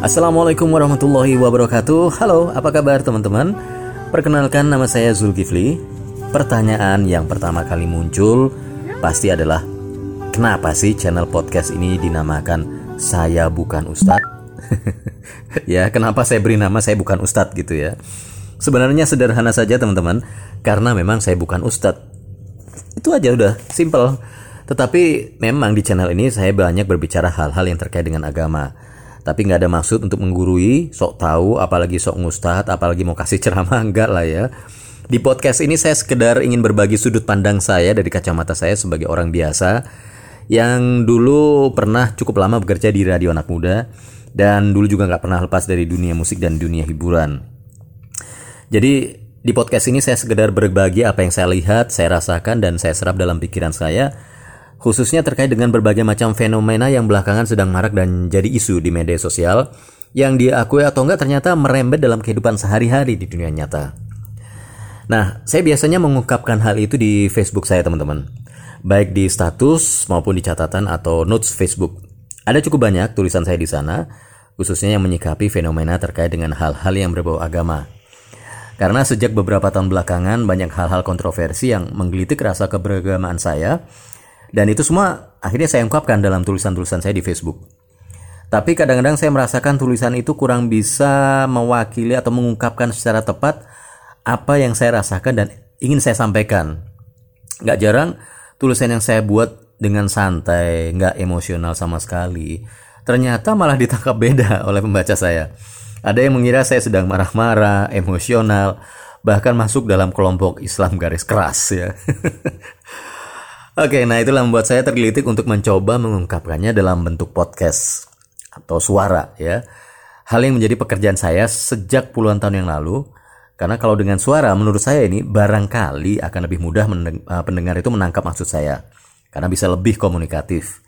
Assalamualaikum warahmatullahi wabarakatuh. Halo, apa kabar teman-teman? Perkenalkan nama saya Zulkifli. Pertanyaan yang pertama kali muncul Pasti adalah Kenapa sih channel podcast ini dinamakan Saya Bukan Ustadz? ya, kenapa saya beri nama Saya Bukan Ustadz gitu ya? Sebenarnya sederhana saja teman-teman. Karena memang saya bukan Ustadz Itu aja udah, simple Tetapi memang di channel ini saya banyak berbicara hal-hal yang terkait dengan agama tapi nggak ada maksud untuk menggurui, sok tahu, apalagi sok ngustad, apalagi mau kasih ceramah enggak lah ya. Di podcast ini saya sekedar ingin berbagi sudut pandang saya dari kacamata saya sebagai orang biasa yang dulu pernah cukup lama bekerja di radio anak muda dan dulu juga nggak pernah lepas dari dunia musik dan dunia hiburan. Jadi di podcast ini saya sekedar berbagi apa yang saya lihat, saya rasakan dan saya serap dalam pikiran saya khususnya terkait dengan berbagai macam fenomena yang belakangan sedang marak dan jadi isu di media sosial yang diakui atau enggak ternyata merembet dalam kehidupan sehari-hari di dunia nyata. Nah, saya biasanya mengungkapkan hal itu di Facebook saya teman-teman. Baik di status maupun di catatan atau notes Facebook. Ada cukup banyak tulisan saya di sana, khususnya yang menyikapi fenomena terkait dengan hal-hal yang berbau agama. Karena sejak beberapa tahun belakangan banyak hal-hal kontroversi yang menggelitik rasa keberagamaan saya dan itu semua akhirnya saya ungkapkan dalam tulisan-tulisan saya di Facebook. Tapi kadang-kadang saya merasakan tulisan itu kurang bisa mewakili atau mengungkapkan secara tepat apa yang saya rasakan dan ingin saya sampaikan. Gak jarang tulisan yang saya buat dengan santai, gak emosional sama sekali. Ternyata malah ditangkap beda oleh pembaca saya. Ada yang mengira saya sedang marah-marah, emosional, bahkan masuk dalam kelompok Islam garis keras ya. Oke, nah itulah membuat saya tergelitik untuk mencoba mengungkapkannya dalam bentuk podcast atau suara ya. Hal yang menjadi pekerjaan saya sejak puluhan tahun yang lalu. Karena kalau dengan suara menurut saya ini barangkali akan lebih mudah eh, pendengar itu menangkap maksud saya. Karena bisa lebih komunikatif.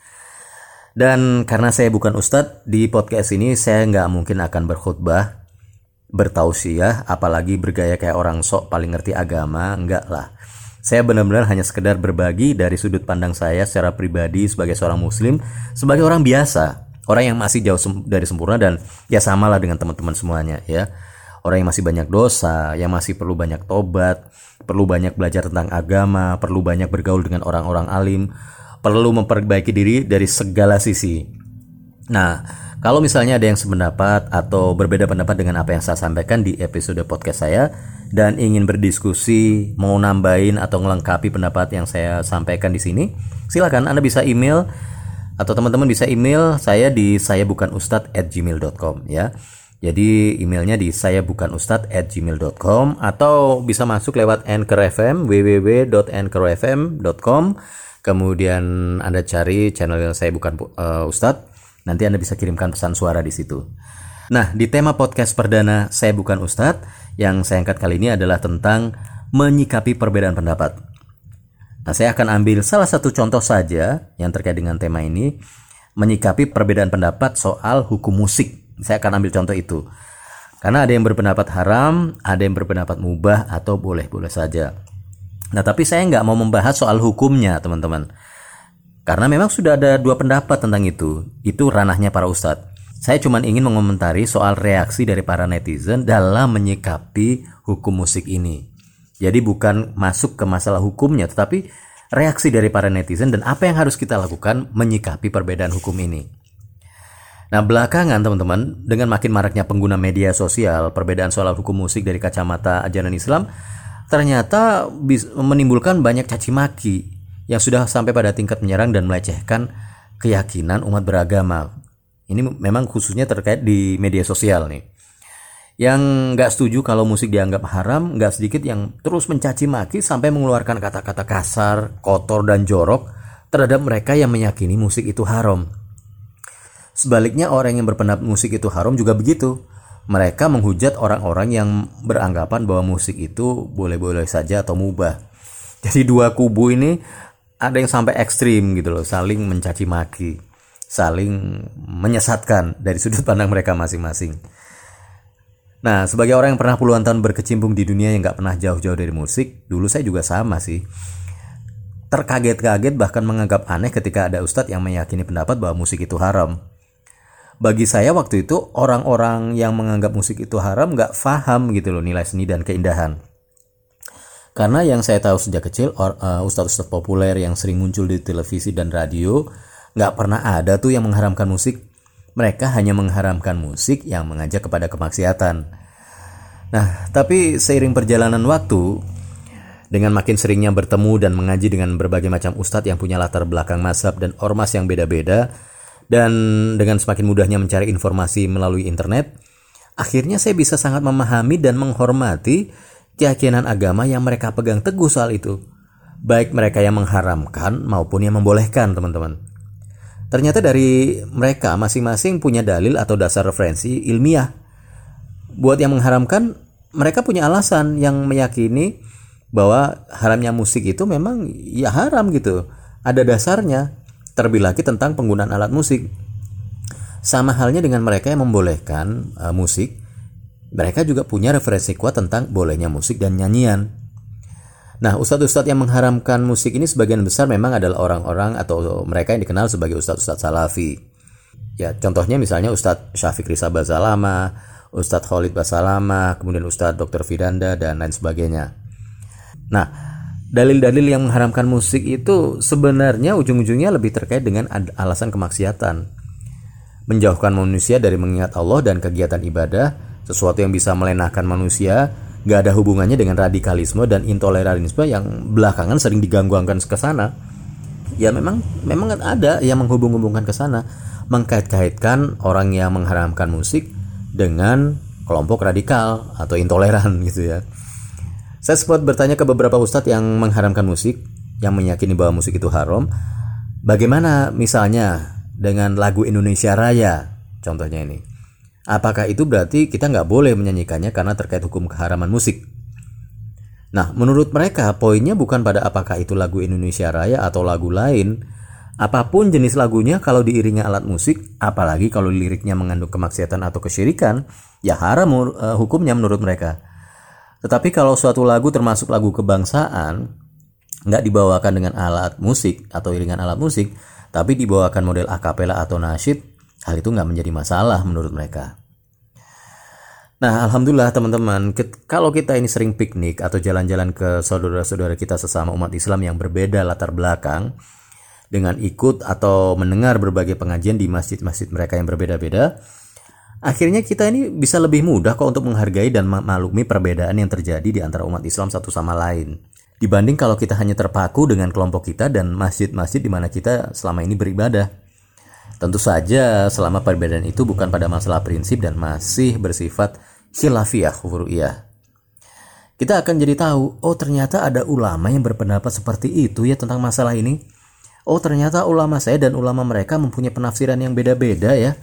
Dan karena saya bukan ustadz, di podcast ini saya nggak mungkin akan berkhutbah, bertausiah, apalagi bergaya kayak orang sok paling ngerti agama, enggak lah. Saya benar-benar hanya sekedar berbagi dari sudut pandang saya secara pribadi sebagai seorang muslim, sebagai orang biasa, orang yang masih jauh dari sempurna dan ya samalah dengan teman-teman semuanya ya. Orang yang masih banyak dosa, yang masih perlu banyak tobat, perlu banyak belajar tentang agama, perlu banyak bergaul dengan orang-orang alim, perlu memperbaiki diri dari segala sisi. Nah, kalau misalnya ada yang sependapat atau berbeda pendapat dengan apa yang saya sampaikan di episode podcast saya, dan ingin berdiskusi, mau nambahin atau melengkapi pendapat yang saya sampaikan di sini, silakan Anda bisa email atau teman-teman bisa email saya di saya bukan at gmail.com ya. Jadi emailnya di saya bukan at gmail.com atau bisa masuk lewat Anchor FM www.anchorfm.com kemudian Anda cari channel saya bukan uh, Ustadz nanti Anda bisa kirimkan pesan suara di situ. Nah, di tema podcast perdana saya bukan Ustadz yang saya angkat kali ini adalah tentang menyikapi perbedaan pendapat. Nah, saya akan ambil salah satu contoh saja yang terkait dengan tema ini, menyikapi perbedaan pendapat soal hukum musik. Saya akan ambil contoh itu. Karena ada yang berpendapat haram, ada yang berpendapat mubah atau boleh-boleh saja. Nah, tapi saya nggak mau membahas soal hukumnya, teman-teman. Karena memang sudah ada dua pendapat tentang itu. Itu ranahnya para ustadz. Saya cuma ingin mengomentari soal reaksi dari para netizen dalam menyikapi hukum musik ini. Jadi bukan masuk ke masalah hukumnya, tetapi reaksi dari para netizen dan apa yang harus kita lakukan menyikapi perbedaan hukum ini. Nah belakangan teman-teman, dengan makin maraknya pengguna media sosial, perbedaan soal hukum musik dari kacamata ajaran Islam, ternyata menimbulkan banyak caci maki yang sudah sampai pada tingkat menyerang dan melecehkan keyakinan umat beragama ini memang khususnya terkait di media sosial nih. Yang nggak setuju kalau musik dianggap haram, nggak sedikit yang terus mencaci maki sampai mengeluarkan kata-kata kasar, kotor, dan jorok terhadap mereka yang meyakini musik itu haram. Sebaliknya orang yang berpendapat musik itu haram juga begitu. Mereka menghujat orang-orang yang beranggapan bahwa musik itu boleh-boleh saja atau mubah. Jadi dua kubu ini ada yang sampai ekstrim gitu loh, saling mencaci maki saling menyesatkan dari sudut pandang mereka masing-masing. Nah, sebagai orang yang pernah puluhan tahun berkecimpung di dunia yang gak pernah jauh-jauh dari musik, dulu saya juga sama sih. terkaget-kaget bahkan menganggap aneh ketika ada ustadz yang meyakini pendapat bahwa musik itu haram. Bagi saya waktu itu orang-orang yang menganggap musik itu haram nggak paham gitu loh nilai seni dan keindahan. Karena yang saya tahu sejak kecil uh, ustadz-ustadz populer yang sering muncul di televisi dan radio nggak pernah ada tuh yang mengharamkan musik. Mereka hanya mengharamkan musik yang mengajak kepada kemaksiatan. Nah, tapi seiring perjalanan waktu, dengan makin seringnya bertemu dan mengaji dengan berbagai macam ustadz yang punya latar belakang mazhab dan ormas yang beda-beda, dan dengan semakin mudahnya mencari informasi melalui internet, akhirnya saya bisa sangat memahami dan menghormati keyakinan agama yang mereka pegang teguh soal itu. Baik mereka yang mengharamkan maupun yang membolehkan, teman-teman. Ternyata dari mereka masing-masing punya dalil atau dasar referensi ilmiah. Buat yang mengharamkan, mereka punya alasan yang meyakini bahwa haramnya musik itu memang ya haram gitu. Ada dasarnya. Terlebih lagi tentang penggunaan alat musik. Sama halnya dengan mereka yang membolehkan uh, musik, mereka juga punya referensi kuat tentang bolehnya musik dan nyanyian. Nah, ustadz-ustadz yang mengharamkan musik ini sebagian besar memang adalah orang-orang atau mereka yang dikenal sebagai ustadz-ustadz salafi. Ya, contohnya misalnya Ustadz Syafiq Risa Bazalama, Ustadz Khalid Basalama, kemudian Ustadz Dr. Firanda, dan lain sebagainya. Nah, dalil-dalil yang mengharamkan musik itu sebenarnya ujung-ujungnya lebih terkait dengan alasan kemaksiatan. Menjauhkan manusia dari mengingat Allah dan kegiatan ibadah, sesuatu yang bisa melenahkan manusia, gak ada hubungannya dengan radikalisme dan intoleransime yang belakangan sering diganggu-gangguan ke sana. Ya memang memang ada yang menghubung-hubungkan ke sana, mengkait-kaitkan orang yang mengharamkan musik dengan kelompok radikal atau intoleran gitu ya. Saya sempat bertanya ke beberapa ustadz yang mengharamkan musik, yang meyakini bahwa musik itu haram. Bagaimana misalnya dengan lagu Indonesia Raya, contohnya ini. Apakah itu berarti kita nggak boleh menyanyikannya karena terkait hukum keharaman musik? Nah, menurut mereka poinnya bukan pada apakah itu lagu Indonesia Raya atau lagu lain. Apa pun jenis lagunya kalau diiringi alat musik, apalagi kalau liriknya mengandung kemaksiatan atau kesyirikan, ya haram uh, hukumnya menurut mereka. Tetapi kalau suatu lagu termasuk lagu kebangsaan, nggak dibawakan dengan alat musik atau iringan alat musik, tapi dibawakan model akapela atau nasyid, hal itu nggak menjadi masalah menurut mereka. Nah, alhamdulillah teman-teman, kalau kita ini sering piknik atau jalan-jalan ke saudara-saudara kita sesama umat Islam yang berbeda latar belakang, dengan ikut atau mendengar berbagai pengajian di masjid-masjid mereka yang berbeda-beda, Akhirnya kita ini bisa lebih mudah kok untuk menghargai dan memaklumi perbedaan yang terjadi di antara umat Islam satu sama lain. Dibanding kalau kita hanya terpaku dengan kelompok kita dan masjid-masjid di mana kita selama ini beribadah. Tentu saja selama perbedaan itu bukan pada masalah prinsip dan masih bersifat khilafiyah furu'iyah. Kita akan jadi tahu, oh ternyata ada ulama yang berpendapat seperti itu ya tentang masalah ini. Oh ternyata ulama saya dan ulama mereka mempunyai penafsiran yang beda-beda ya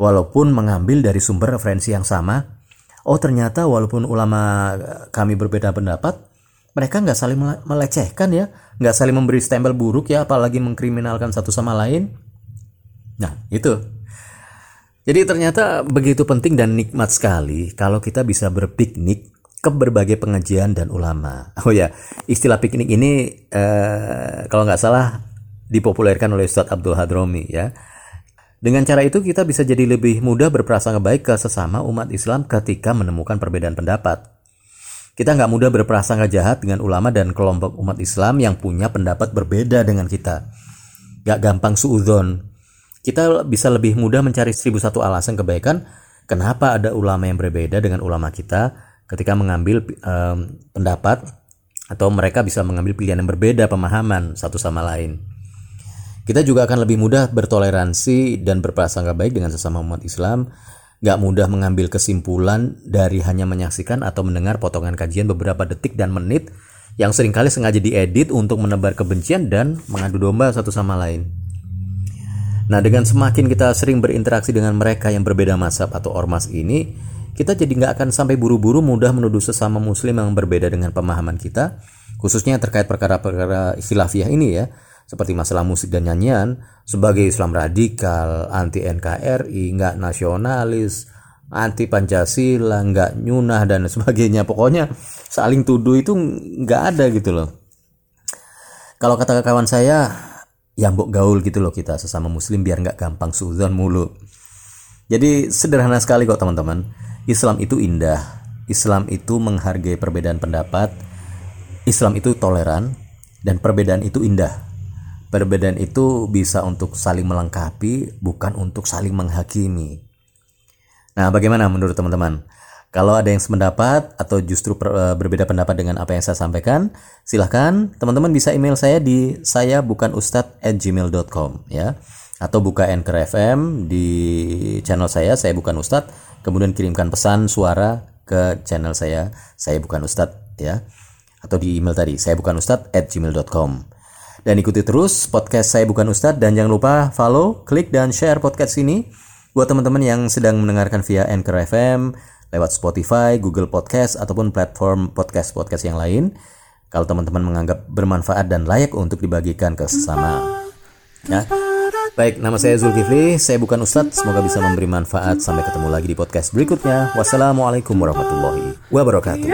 walaupun mengambil dari sumber referensi yang sama. Oh ternyata walaupun ulama kami berbeda pendapat, mereka nggak saling melecehkan ya, nggak saling memberi stempel buruk ya, apalagi mengkriminalkan satu sama lain. Nah itu. Jadi ternyata begitu penting dan nikmat sekali kalau kita bisa berpiknik ke berbagai pengajian dan ulama. Oh ya, istilah piknik ini eh, kalau nggak salah dipopulerkan oleh Ustadz Abdul Hadromi ya dengan cara itu kita bisa jadi lebih mudah berprasangka baik ke sesama umat Islam ketika menemukan perbedaan pendapat. Kita nggak mudah berprasangka jahat dengan ulama dan kelompok umat Islam yang punya pendapat berbeda dengan kita. Gak gampang suudon. Kita bisa lebih mudah mencari seribu satu alasan kebaikan kenapa ada ulama yang berbeda dengan ulama kita ketika mengambil um, pendapat atau mereka bisa mengambil pilihan yang berbeda pemahaman satu sama lain. Kita juga akan lebih mudah bertoleransi dan berprasangka baik dengan sesama umat Islam, gak mudah mengambil kesimpulan dari hanya menyaksikan atau mendengar potongan kajian beberapa detik dan menit yang sering kali sengaja diedit untuk menebar kebencian dan mengadu domba satu sama lain. Nah, dengan semakin kita sering berinteraksi dengan mereka yang berbeda mazhab atau ormas ini, kita jadi nggak akan sampai buru-buru mudah menuduh sesama muslim yang berbeda dengan pemahaman kita, khususnya terkait perkara-perkara khilafiyah ini ya, seperti masalah musik dan nyanyian sebagai Islam radikal, anti NKRI, nggak nasionalis, anti Pancasila, nggak nyunah dan sebagainya. Pokoknya saling tuduh itu nggak ada gitu loh. Kalau kata kawan saya, ya mbok gaul gitu loh kita sesama muslim biar nggak gampang suzon mulu. Jadi sederhana sekali kok teman-teman. Islam itu indah. Islam itu menghargai perbedaan pendapat. Islam itu toleran dan perbedaan itu indah. Perbedaan itu bisa untuk saling melengkapi, bukan untuk saling menghakimi. Nah, bagaimana menurut teman-teman? Kalau ada yang sependapat atau justru eh, berbeda pendapat dengan apa yang saya sampaikan, silahkan. Teman-teman bisa email saya di saya bukan gmail.com ya. Atau buka Anchor FM di channel saya saya bukan ustadz kemudian kirimkan pesan suara ke channel saya saya bukan ustadz ya. Atau di email tadi saya bukan ustadz at gmail.com dan ikuti terus podcast saya bukan ustadz dan jangan lupa follow klik dan share podcast ini buat teman-teman yang sedang mendengarkan via Anchor FM lewat Spotify, Google Podcast ataupun platform podcast-podcast yang lain kalau teman-teman menganggap bermanfaat dan layak untuk dibagikan ke sesama ya. Baik, nama saya Zulkifli, saya bukan Ustadz, semoga bisa memberi manfaat. Sampai ketemu lagi di podcast berikutnya. Wassalamualaikum warahmatullahi wabarakatuh.